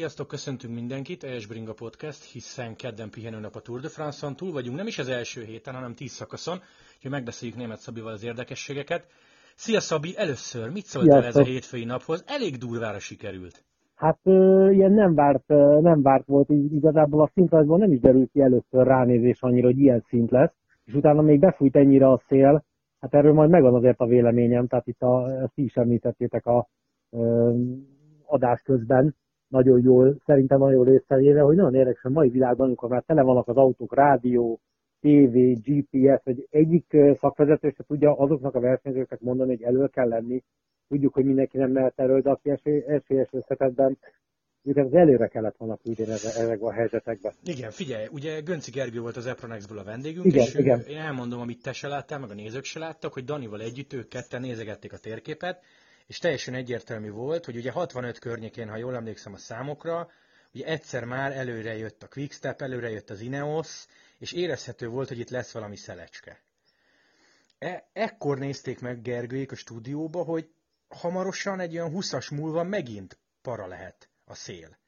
Sziasztok, köszöntünk mindenkit, ES Bringa Podcast, hiszen kedden pihenőnap a Tour de France-on túl vagyunk, nem is az első héten, hanem tíz szakaszon, úgyhogy megbeszéljük német Szabival az érdekességeket. Szia Szabi, először mit szóltál ez a hétfői naphoz? Elég durvára sikerült. Hát ö, ilyen nem várt, nem várt volt, igazából a szintrajzból nem is derült ki először ránézés annyira, hogy ilyen szint lesz, és utána még befújt ennyire a szél, hát erről majd megvan azért a véleményem, tehát itt a, ezt is említettétek a ö, adás közben, nagyon jól, szerintem nagyon jól észrevéve, hogy nagyon érdekes a mai világban, amikor már tele vannak az autók, rádió, TV, GPS, vagy egyik szakvezető se tudja azoknak a versenyzőknek mondani, hogy elő kell lenni. Tudjuk, hogy mindenki nem mehet elő, de aki esélyes összetetben, őket az előre kellett volna küldeni ezekben a helyzetekben. Igen, figyelj, ugye Gönci Gergő volt az Epronexből a vendégünk, igen, és igen. én elmondom, amit te se láttál, meg a nézők se láttak, hogy Danival együtt ők ketten nézegették a térképet, és teljesen egyértelmű volt, hogy ugye 65 környékén, ha jól emlékszem a számokra, ugye egyszer már előre jött a Quickstep, előre jött az Ineos, és érezhető volt, hogy itt lesz valami szelecske. E- ekkor nézték meg Gergőjék a stúdióba, hogy hamarosan egy olyan 20-as múlva megint para lehet a szél.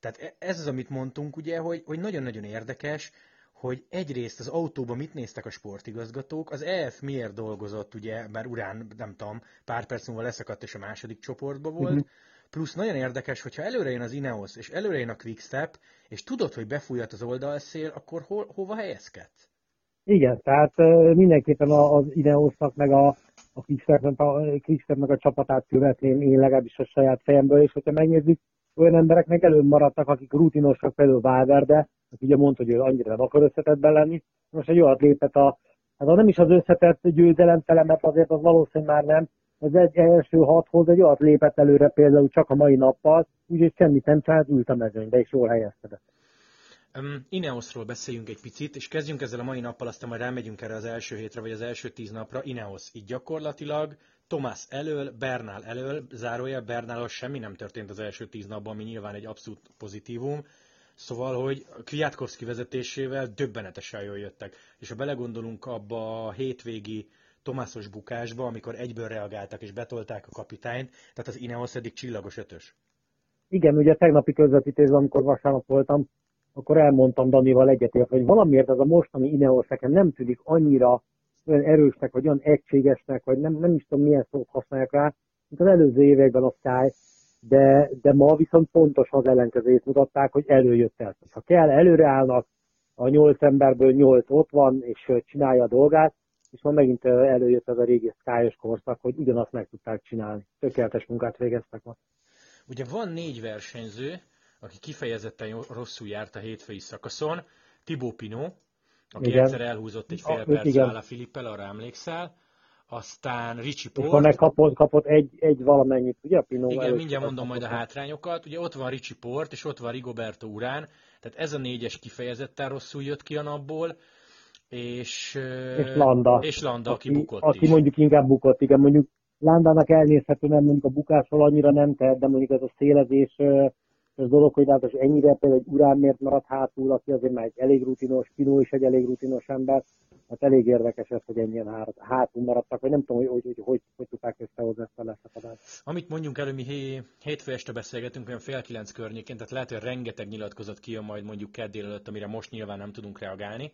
Tehát e- ez az, amit mondtunk, ugye, hogy, hogy nagyon-nagyon érdekes, hogy egyrészt az autóban mit néztek a sportigazgatók, az EF miért dolgozott, ugye, mert urán, nem tudom, pár perc múlva leszakadt és a második csoportba volt, uh-huh. plusz nagyon érdekes, hogyha előre jön az Ineos, és előre jön a Quickstep, és tudod, hogy befújhat az oldalszél, akkor hol, hova helyezkedsz? Igen, tehát mindenképpen az Ineosnak meg a, a Quickstep, a a csapatát követném én legalábbis a saját fejemből, és hogyha megnézzük, olyan emberek meg előbb maradtak, akik rutinosak, például Valverde, aki ugye mondta, hogy ő annyira nem akar összetettben lenni. Most egy olyat lépett a, hát nem is az összetett győzelem mert azért az valószínűleg már nem, az egy első hathoz egy olyat lépett előre például csak a mai nappal, úgyhogy semmit nem csinált, ült a mezőnybe, és jól helyezkedett. Um, Ineosról beszéljünk egy picit, és kezdjünk ezzel a mai nappal, aztán majd rámegyünk erre az első hétre, vagy az első tíz napra. Ineos így gyakorlatilag Thomas elől, Bernal elől, zárója Bernal semmi nem történt az első tíz napban, ami nyilván egy abszolút pozitívum. Szóval, hogy Kwiatkowski vezetésével döbbenetesen jól jöttek. És ha belegondolunk abba a hétvégi Tomászos bukásba, amikor egyből reagáltak és betolták a kapitányt, tehát az Ineos eddig csillagos ötös. Igen, ugye tegnapi közvetítésben, amikor vasárnap voltam, akkor elmondtam Danival egyetért, hogy valamiért ez a mostani Ineos nekem nem tűnik annyira olyan erősnek, vagy olyan egységesnek, vagy nem, nem is tudom milyen szót használják rá, mint az előző években a Sky, de, de ma viszont pontosan az ellenkezőjét mutatták, hogy előjött el. Ha kell, előreállnak, a nyolc emberből nyolc ott van, és csinálja a dolgát, és ma megint előjött ez a régi sky korszak, hogy ugyanazt meg tudták csinálni. Tökéletes munkát végeztek ma. Ugye van négy versenyző, aki kifejezetten rosszul járt a hétfői szakaszon. Tibó Pino, aki igen. egyszer elhúzott egy fél perc a Filippel, arra emlékszel aztán Ricsi Port. Akkor kapott, kapott egy, egy valamennyit, ugye a Pinot Igen, mindjárt mondom majd a hátrányokat. Ugye ott van Ricsi Port, és ott van Rigoberto Urán, tehát ez a négyes kifejezetten rosszul jött ki a napból, és, és Landa, és Landa aki, aki bukott aki is. mondjuk inkább bukott, igen, mondjuk Landának elnézhető, nem mondjuk a bukásról annyira nem tehet, de mondjuk ez a szélezés ez dolog, hogy látos ennyire például egy urán miért maradt hátul, aki azért már egy elég rutinos, Pinó is egy elég rutinos ember, hát elég érdekes ez, hogy ennyien hát, hátul maradtak, vagy nem tudom, hogy hogy, hogy, hogy, hogy tudták összehozni ezt a leszakadást. Amit mondjunk elő, mi hé, hétfő este beszélgetünk, olyan fél kilenc környékén, tehát lehet, hogy rengeteg nyilatkozat kijön majd mondjuk kedd előtt, amire most nyilván nem tudunk reagálni.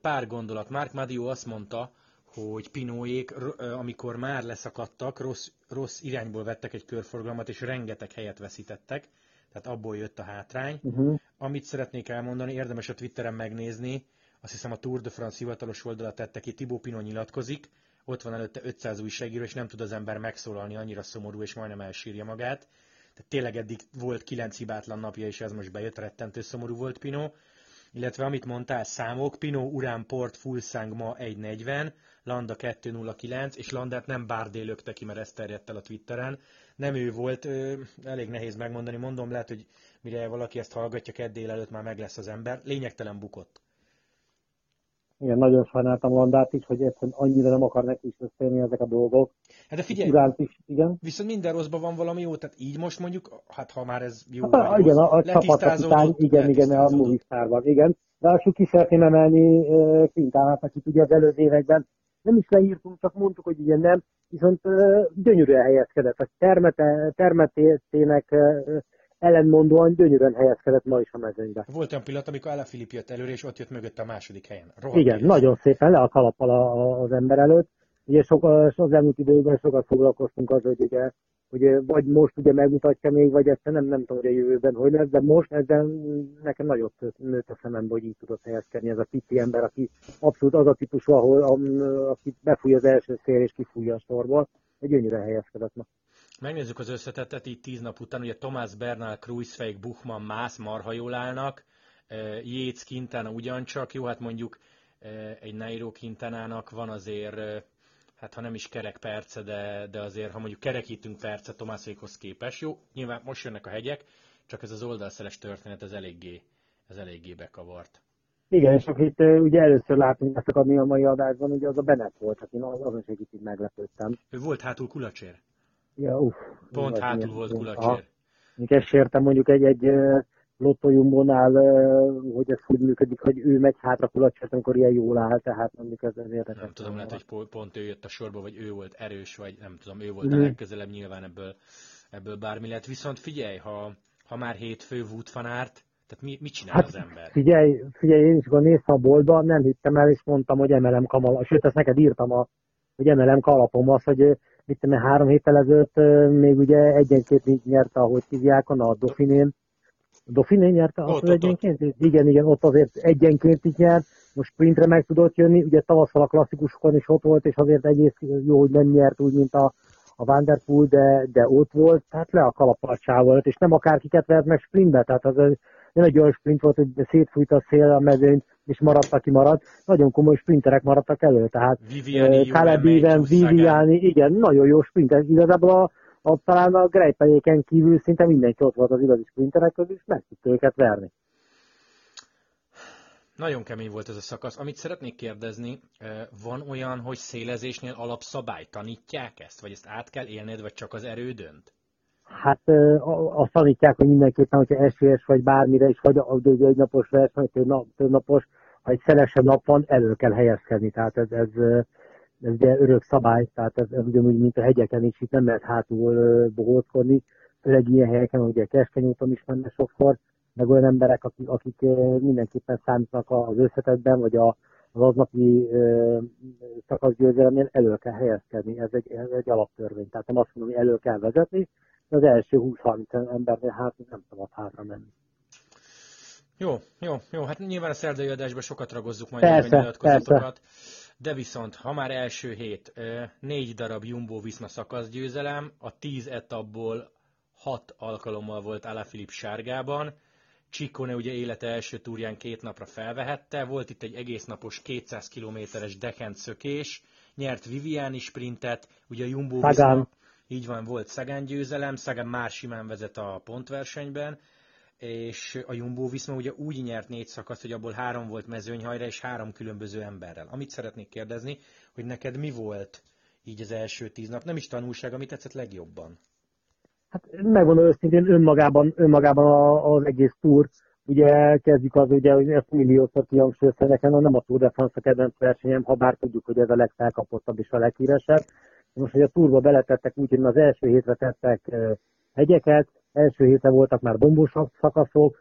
Pár gondolat. Mark Madio azt mondta, hogy Pinóék, amikor már leszakadtak, rossz, rossz irányból vettek egy körforgalmat, és rengeteg helyet veszítettek tehát abból jött a hátrány. Uh-huh. Amit szeretnék elmondani, érdemes a Twitteren megnézni, azt hiszem a Tour de France hivatalos oldala tette ki, Tibó Pino nyilatkozik, ott van előtte 500 újságíró, és nem tud az ember megszólalni, annyira szomorú, és majdnem elsírja magát. Tehát tényleg eddig volt kilenc hibátlan napja, és ez most bejött, rettentő szomorú volt Pino. Illetve amit mondtál, számok, Pino Urán Port Fulsang ma 1.40, Landa 2.09, és Landát nem Bárdé lökte ki, mert ez terjedt el a Twitteren. Nem ő volt, ö, elég nehéz megmondani, mondom, lehet, hogy mire valaki ezt hallgatja, kedd délelőtt már meg lesz az ember. Lényegtelen bukott. Igen, nagyon sajnáltam Landát is, hogy egyszerűen annyira nem akar neki is összejönni ezek a dolgok. Hát de figyelj, is, igen. viszont minden rosszban van valami jó, tehát így most mondjuk, hát ha már ez jó, hát, vagy igen, a, a csapatkapitány, igen, igen, a Movistarban, igen. Ráadásul ki szeretném emelni Quintánát, akit ugye az előző években nem is leírtunk, csak mondtuk, hogy ugye nem, viszont gyönyörűen helyezkedett. A termete, termetének ellenmondóan gyönyörűen helyezkedett ma is a mezőnybe. Volt olyan pillanat, amikor Alaphilipp jött előre, és ott jött mögött a második helyen. Rohadt Igen, éles. nagyon szépen le a kalappal az ember előtt. Ugye sok, az elmúlt időben sokat foglalkoztunk az, hogy ugye, hogy vagy most ugye megmutatja még, vagy ezt nem, nem tudom, hogy a jövőben hogy lesz, de most ezzel nekem nagyot nőtt a szemembe, hogy így tudott helyezkedni ez a pici ember, aki abszolút az a típusú, ahol, aki befújja az első szél és kifújja a sorból. Egy gyönyörűen helyezkedett ma. Megnézzük az összetettet így tíz nap után, ugye Tomás Bernal, Kruisfeik, Buchmann, Mász marha jól állnak, Jéz Quintana ugyancsak, jó, hát mondjuk egy Nairo Quintanának van azért, hát ha nem is kerek perce, de, de azért, ha mondjuk kerekítünk perce Tomászékhoz képes, jó, nyilván most jönnek a hegyek, csak ez az oldalszeles történet, ez eléggé, ez eléggé bekavart. Igen, és akkor itt ugye először látunk ezt a mai adásban, ugye az a Bennett volt, aki azon is egy kicsit meglepődtem. Ő volt hátul kulacsér. Ja, uff. Pont hátul volt kulacsér. Még ezt értem mondjuk egy, egy lottojumbonál, hogy ez úgy működik, hogy ő megy hátra kulacsért, amikor ilyen jól áll, tehát mondjuk ez, ez érdekes. Nem tudom, lehet, hogy pont ő jött a sorba, vagy ő volt erős, vagy nem tudom, ő volt mm. a legközelebb, nyilván ebből, ebből bármi lehet. Viszont figyelj, ha, ha már hétfő Wood fanárt, tehát mi, mit csinál hát, az ember? Figyelj, figyelj, én is akkor néztem a boltba, nem hittem el, és mondtam, hogy emelem kamala. Sőt, ezt neked írtam, a, hogy emelem kalapom, az, hogy mit tudom, három héttel ezelőtt még ugye egyenként nyerte, ahogy hívják, a Dauphinén. A Dauphinén nyerte azt az egyenként? Ott. Igen, igen, ott azért egyenként is nyert, most sprintre meg tudott jönni, ugye tavasszal a klasszikusokon is ott volt, és azért egész jó, hogy nem nyert úgy, mint a, a Vanderpool, de, de ott volt, tehát le a kalappal és nem akárkiket vert meg sprintbe, tehát az nem egy olyan sprint volt, hogy szétfújt a szél a mezőnyt, és maradt, aki maradt. Nagyon komoly sprinterek maradtak elő, tehát Viviani, Caleb Viviani, igen, nagyon jó sprinter. Igazából a, a, talán a grejpeléken kívül szinte mindenki ott volt az igazi sprinterek közül, és meg tudta őket verni. Nagyon kemény volt ez a szakasz. Amit szeretnék kérdezni, van olyan, hogy szélezésnél alapszabály tanítják ezt, vagy ezt át kell élned, vagy csak az erő dönt? Hát azt tanítják, hogy mindenképpen, hogyha esélyes vagy bármire is, vagy egy napos verseny, vagy nap, több napos, ha egy szelesebb nap van, elő kell helyezkedni. Tehát ez, ez, ez ugye örök szabály, tehát ez, ez ugyanúgy, mint a hegyeken is, itt nem lehet hátul bohózkodni, főleg ilyen helyeken, ugye keskeny úton is menne sokszor, meg olyan emberek, akik, akik mindenképpen számítanak az összetetben, vagy a, az aznapi szakaszgyőzelemnél elő kell helyezkedni. Ez egy, ez egy alaptörvény. Tehát nem azt mondom, hogy elő kell vezetni, az első 20-30 embernél hát nem szabad hátra menni. Jó, jó, jó. Hát nyilván a szerdai adásban sokat ragozzuk majd persze, a nyilatkozatokat. De viszont, ha már első hét, négy darab Jumbo Viszma szakaszgyőzelem, a tíz etapból hat alkalommal volt Alaphilipp sárgában, Csikone ugye élete első túrján két napra felvehette, volt itt egy egész napos 200 kilométeres dekent szökés, nyert Viviani sprintet, ugye a Jumbo Viszma így van, volt Szegán győzelem, Szegán már simán vezet a pontversenyben, és a Jumbo Viszma ugye úgy nyert négy szakaszt, hogy abból három volt mezőnyhajra, és három különböző emberrel. Amit szeretnék kérdezni, hogy neked mi volt így az első tíz nap, nem is tanulság, amit tetszett legjobban? Hát megmondom őszintén, önmagában, önmagában az egész túr, ugye kezdjük az, ugye, hogy ezt milliószor kihangsúlyozta nekem, nem a Tour de France a kedvenc versenyem, ha bár tudjuk, hogy ez a legfelkapottabb és a leghíresebb, most, hogy a turba beletettek úgy, hogy az első hétre tettek hegyeket, első héten voltak már dombos szakaszok,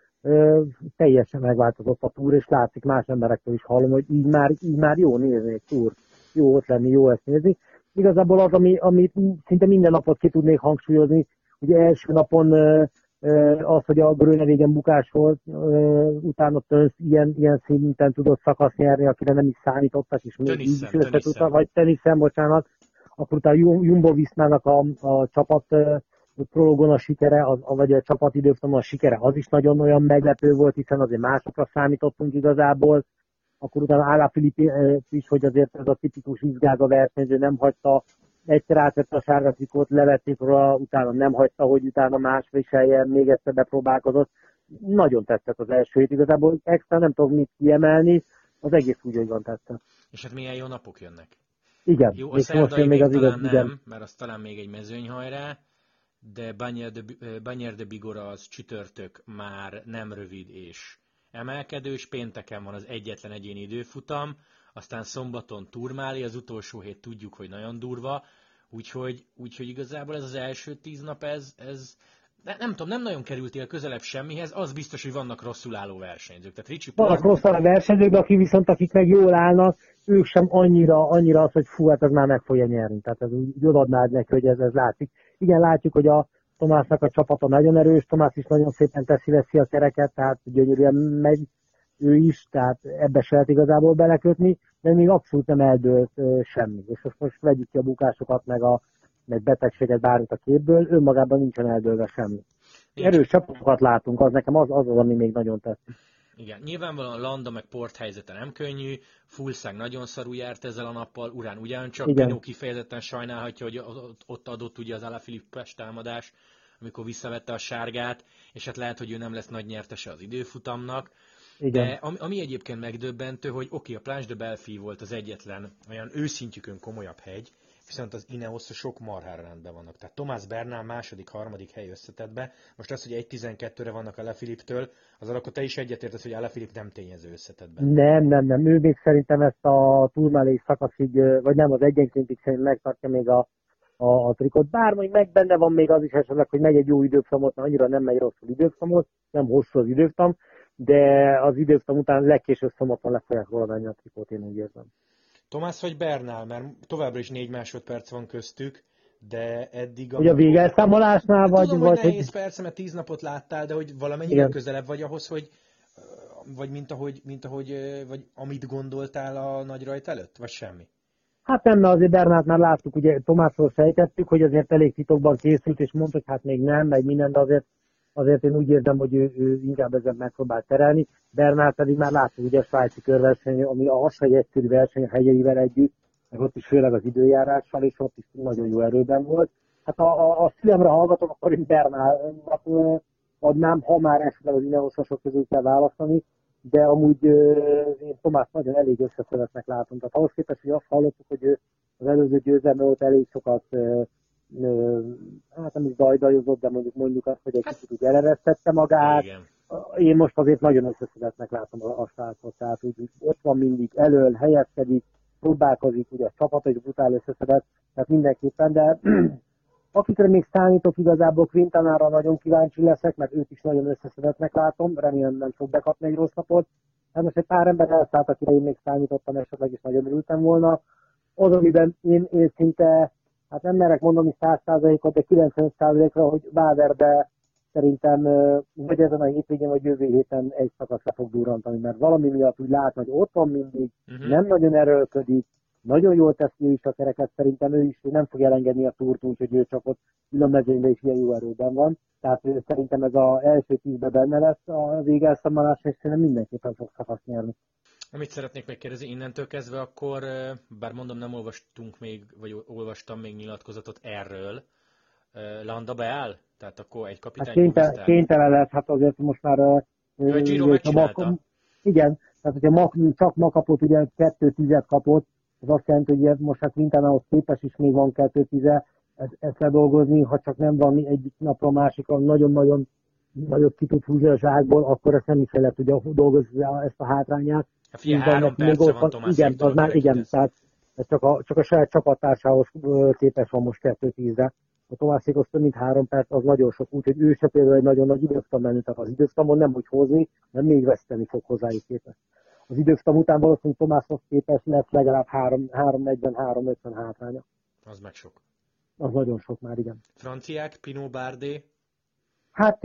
teljesen megváltozott a túr, és látszik más emberektől is hallom, hogy így már, így már jó nézni egy túr, jó ott lenni, jó ezt nézni. Igazából az, ami, amit szinte minden napot ki tudnék hangsúlyozni, ugye első napon az, hogy a Grönevégen bukás volt, utána Tönsz ilyen, ilyen szinten tudott szakasz nyerni, akire nem is számítottak, és még így is összetudta, vagy teniszen, bocsánat, akkor utána Jumbo Viszmának a, a csapat prologon a sikere, az, vagy a csapat időfutamon a sikere, az is nagyon olyan meglepő volt, hiszen azért másokra számítottunk igazából. Akkor utána Álla Filippi is, hogy azért ez a tipikus izgága versenyző nem hagyta, egyszer átvette a sárga trikót, levették róla, utána nem hagyta, hogy utána más viseljen, még egyszer bepróbálkozott. Nagyon tetszett az első hét, igazából extra nem tudom mit kiemelni, az egész úgy, hogy van tetszett. És hát milyen jó napok jönnek? Igen. Jó, a szerdai még, az igaz, nem, igen. mert az talán még egy mezőnyhajrá, de Banyer Banyer de Bigora az csütörtök már nem rövid és emelkedős, pénteken van az egyetlen egyéni időfutam, aztán szombaton Turmáli, az utolsó hét tudjuk, hogy nagyon durva, úgyhogy, úgyhogy igazából ez az első tíz nap, ez, ez de nem tudom, nem nagyon kerültél közelebb semmihez, az biztos, hogy vannak rosszul álló versenyzők. Tehát Ricsi Vannak rosszul a versenyzők, de akik viszont akik meg jól állnak, ők sem annyira, annyira az, hogy fú, hát ez már meg fogja nyerni. Tehát ez úgy odaadnád neki, hogy ez, ez látszik. Igen, látjuk, hogy a Tomásnak a csapata nagyon erős, Tomás is nagyon szépen teszi veszi a kereket, tehát gyönyörűen megy ő is, tehát ebbe se lehet igazából belekötni, de még abszolút nem eldőlt semmi. És most, most vegyük ki a bukásokat, meg a meg betegséget bármit a képből, önmagában nincsen eldőlve semmi. Erős csapatokat látunk, az nekem az az, az ami még nagyon tetszik. Igen, nyilvánvalóan Landa meg Port helyzete nem könnyű, Fulszeg nagyon szarul járt ezzel a nappal, Urán ugyancsak, Igen. Pinó kifejezetten sajnálhatja, hogy ott adott ugye az Alaphilippes támadás, amikor visszavette a sárgát, és hát lehet, hogy ő nem lesz nagy nyertese az időfutamnak. Igen. De ami, ami egyébként megdöbbentő, hogy oké, okay, a Planche de Belfi volt az egyetlen olyan őszintjükön komolyabb hegy, viszont az Ineos sok marhára rendben vannak. Tehát Tomás Bernál második, harmadik hely összetetbe. Most az, hogy 1.12-re vannak a Lefiliptől, az akkor te is egyetértesz, hogy a Lefilip nem tényező összetetben. Nem, nem, nem. Ő még szerintem ezt a túlmelé szakaszig, vagy nem, az egyenkéntig szerintem megtartja még a, a, a trikot. Bár még meg benne van még az is esetleg, hogy megy egy jó időfamot, annyira nem megy rosszul időfamot, nem hosszú az időfam, de az időfam után legkésőbb szombaton le fogják volna a trikot, én úgy érzem. Tomás vagy Bernál, mert továbbra is négy másodperc van köztük, de eddig... A... Hogy a végelszámolásnál vagy... Tudom, vagy, hogy nehéz hogy... persze, mert tíz napot láttál, de hogy valamennyire Igen. közelebb vagy ahhoz, hogy vagy mint ahogy, mint ahogy, vagy amit gondoltál a nagy rajt előtt, vagy semmi? Hát nem, mert azért Bernát már láttuk, ugye Tomásról sejtettük, hogy azért elég titokban készült, és mondta, hogy hát még nem, meg minden, de azért azért én úgy érzem, hogy ő, ő inkább ezen megpróbál terelni. Bernál pedig már láttuk ugye a svájci körverseny, ami a hasai egyszerű verseny a hegyeivel együtt, meg ott is főleg az időjárással, és ott is nagyon jó erőben volt. Hát a, a, a szülemre hallgatok, akkor én Bernálnak adnám, ha már esetleg az Ineoszosok közül kell választani, de amúgy én Tomás nagyon elég összeszedetnek látom. Tehát ahhoz képest, hogy azt hallottuk, hogy ő az előző győzelme ott elég sokat hát nem is dajdajozott, de mondjuk mondjuk azt, hogy egy kicsit úgy magát. Igen. Én most azért nagyon összeszedetnek látom a, a srácot, tehát úgy, ott van mindig elől, helyezkedik, próbálkozik, ugye a csapat egy brutál összeszedett, tehát mindenképpen, de akikre még számítok igazából Quintanára nagyon kíváncsi leszek, mert őt is nagyon összeszedetnek látom, remélem nem fog bekapni egy rossz napot. Hát most egy pár ember elszállt, akire én még számítottam esetleg, is nagyon örültem volna. Az, amiben én, én szinte hát nem merek mondani 100%-ot, de 95%-ra, hogy Báderbe szerintem vagy ezen a hétvégén, vagy jövő héten egy szakaszra fog durrantani, mert valami miatt úgy lát, hogy ott van mindig, uh-huh. nem nagyon erőlködik, nagyon jól teszi ő is a kereket, szerintem ő is nem fog elengedni a túrt, úgyhogy ő csak ott különmezőnyben is ilyen jó erőben van. Tehát ő szerintem ez az első tízbe benne lesz a végelszámolás, és szerintem mindenképpen fog szakaszt nyerni. Amit szeretnék megkérdezni, innentől kezdve akkor, bár mondom nem olvastunk még, vagy olvastam még nyilatkozatot erről, Landa beáll? Tehát akkor egy kapitány hát kénytelen, kénytelen lesz, hát azért most már... Ő a Giro megcsinálta. Igen, tehát hogyha ma, csak ma kapott, ugye kettő tizet kapott, az azt jelenti, hogy most hát Quintánához képes is még van kettő tize, ezt, ezt kell dolgozni, ha csak nem van egyik napra másikra nagyon-nagyon nagyobb ki tud húzni a zsákból, akkor ezt nem is lehet tudja dolgozni ezt a hátrányát. Hát figyelj, három perce van Tomás Igen, az már igen, tehát ez csak a, csak a saját csapattársához képes van most 2-10-re. A Tomászékhoz több mint három perc, az nagyon sok, úgyhogy ő se például egy nagyon nagy időfutam menni, tehát az időfutamon nem úgy hozni, nem még veszteni fog hozzájuk képest. Az időfutam után valószínűleg Tomáshoz képest lesz legalább 3-40-3-50 hátránya. Az meg sok. Az nagyon sok már, igen. Franciák, Pinot Bardé, Hát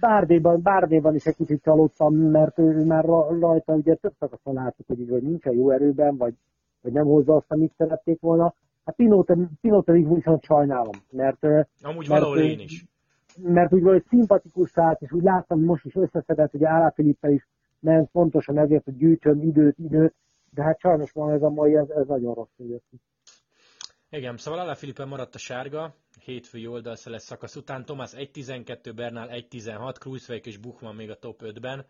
Bárdéban, Bárdéban is egy kicsit csalódtam, mert ő már rajta ugye több szakaszon láttuk, hogy, hogy nincsen jó erőben, vagy, vagy nem hozza azt, amit szerették volna. Hát Pinót, Pinót pedig viszont sajnálom, mert... Amúgy mert, valahol én is. Mert úgy vagy szimpatikus srác, és úgy láttam, most is összeszedett, ugye Állá Filippel is ment pontosan ezért, hogy gyűjtsön időt, időt, de hát sajnos van ez a mai, ez, ez nagyon rossz jött. Igen, szóval Alá Filippen maradt a sárga, hétfői oldalszeles szakasz után. Thomas 1.12, Bernal 1.16, Kruiswijk és Buchmann még a top 5-ben.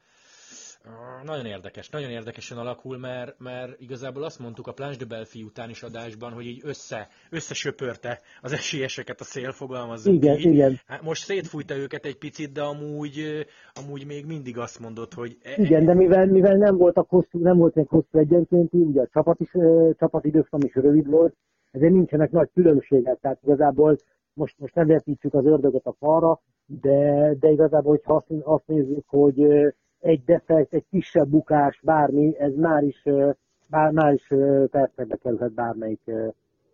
Nagyon érdekes, nagyon érdekesen alakul, mert, mert igazából azt mondtuk a Planche de Belfi után is adásban, hogy így össze, összesöpörte az esélyeseket a szél, fogalmazunk igen, így. Igen. Hát most szétfújta őket egy picit, de amúgy, amúgy még mindig azt mondott, hogy... E- igen, de mivel, mivel nem voltak hosszú, nem volt egy hosszú egyenkénti, ugye a csapat, is, csapat időszak is rövid volt, ezért nincsenek nagy különbségek, tehát igazából most, most nem vetítsük az ördögöt a falra, de, de igazából, hogyha azt, azt nézzük, hogy egy defekt, egy kisebb bukás, bármi, ez már is, bár, már is percekbe kerülhet bármelyik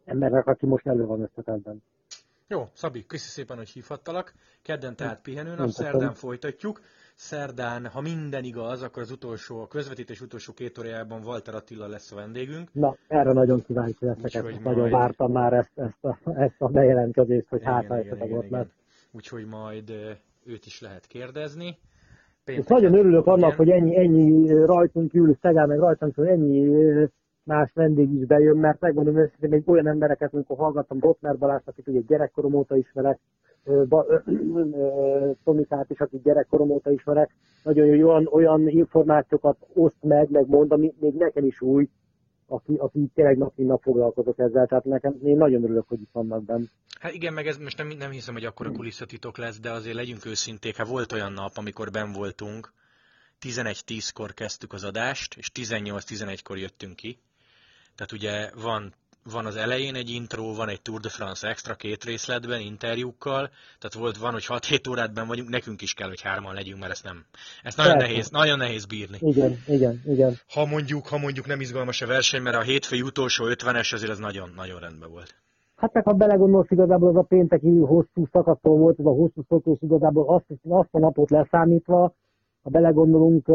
embernek, aki most elő van összetetben. Jó, Szabi, köszi szépen, hogy hívhattalak. Kedden tehát pihenőnap, szerdán folytatjuk. Szerdán, ha minden igaz, akkor az utolsó, a közvetítés utolsó két órájában Walter Attila lesz a vendégünk. Na, erre nagyon kíváncsi leszek, ezt, nagyon majd... vártam már ezt, ezt, a, ezt a bejelentkezést, hogy hát esetleg ott lesz. Úgyhogy majd őt is lehet kérdezni. És nagyon örülök igen. annak, hogy ennyi, ennyi rajtunk Július Szegál, meg rajtunk hogy ennyi más vendég is bejön, mert megmondom őszintén, még olyan embereket, amikor hallgattam Botner Balázs, akit ugye gyerekkorom óta ismerek, Tomikát is, akit gyerekkorom óta ismerek, nagyon jó, olyan, olyan információkat oszt meg, meg mond, ami még nekem is új, aki, aki tényleg nap mint nap foglalkozok ezzel, tehát nekem én nagyon örülök, hogy itt vannak benne. Hát igen, meg ez most nem, nem hiszem, hogy akkor a kulisszatitok lesz, de azért legyünk őszinték, hát volt olyan nap, amikor ben voltunk, 11-10-kor kezdtük az adást, és 18-11-kor jöttünk ki. Tehát ugye van van az elején egy intro, van egy Tour de France extra két részletben, interjúkkal, tehát volt, van, hogy 6-7 órát ben vagyunk, nekünk is kell, hogy hárman legyünk, mert ezt nem, ezt nagyon Persze. nehéz, nagyon nehéz bírni. Igen, igen, igen. Ha mondjuk, ha mondjuk nem izgalmas a verseny, mert a hétfői utolsó 50-es azért az nagyon, nagyon rendben volt. Hát meg ha belegondolsz, igazából az a pénteki hosszú szakasztól volt, ez a hosszú szok, és igazából azt, azt a napot leszámítva, ha belegondolunk,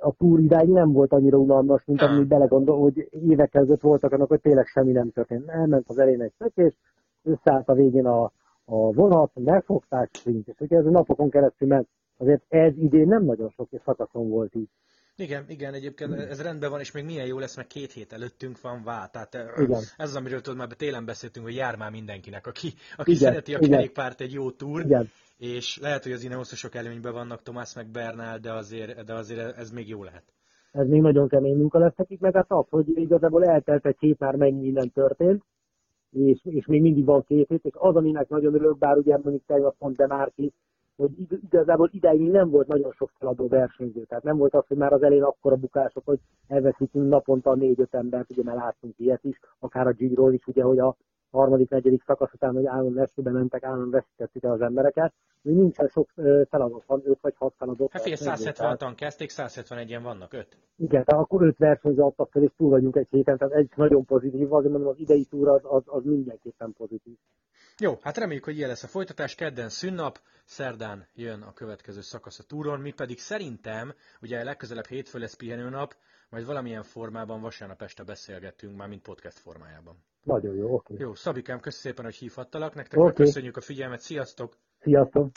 a túr idáig nem volt annyira unalmas, mint ami belegondol, hogy évekkel ezelőtt voltak annak, hogy tényleg semmi nem történt. Elment az elén egy szökés, összeállt a végén a, a vonat, megfogták, és ugye ez a napokon keresztül ment. Azért ez idén nem nagyon sok szakaszon volt így. Igen, igen, egyébként ez rendben van, és még milyen jó lesz, mert két hét előttünk van vá. Tehát igen. ez az, amiről tudod, már télen beszéltünk, hogy jár már mindenkinek, aki, aki igen, szereti a kerékpárt egy jó túr, igen és lehet, hogy az Ineoszosok előnyben vannak Tomás meg Bernál, de azért, de azért ez még jó lehet. Ez még nagyon kemény munka lesz nekik, meg hát az, hogy igazából eltelt egy hét már mennyi minden történt, és, és még mindig van két hét, és az, aminek nagyon örülök, bár ugye mondjuk tegnap pont de már ki, hogy igazából ideig nem volt nagyon sok feladó versenyző. Tehát nem volt az, hogy már az elén akkora bukások, hogy elveszítünk naponta négy-öt embert, ugye már láttunk ilyet is, akár a Giro is, ugye, hogy a harmadik, negyedik szakasz után, hogy állandóan esőbe mentek, állandóan veszítettük el az embereket. Még nincsen sok feladat, van 5 vagy 6 feladat. Hát figyelj, 170-an kezdték, 171-en vannak, 5. Igen, tehát akkor 5 versenyző adtak fel, és túl vagyunk egy héten, tehát egy nagyon pozitív, azért mondom, az idei túra az, az, az mindenképpen pozitív. Jó, hát reméljük, hogy ilyen lesz a folytatás. Kedden szünnap, szerdán jön a következő szakasz a túron, mi pedig szerintem, ugye legközelebb hétfő lesz pihenőnap, majd valamilyen formában vasárnap este beszélgettünk, már mint podcast formájában. Nagyon jó, oké. Okay. Jó, Szabikám, köszönöm szépen, hogy hívhattalak. Nektek okay. köszönjük a figyelmet, sziasztok! Sziasztok!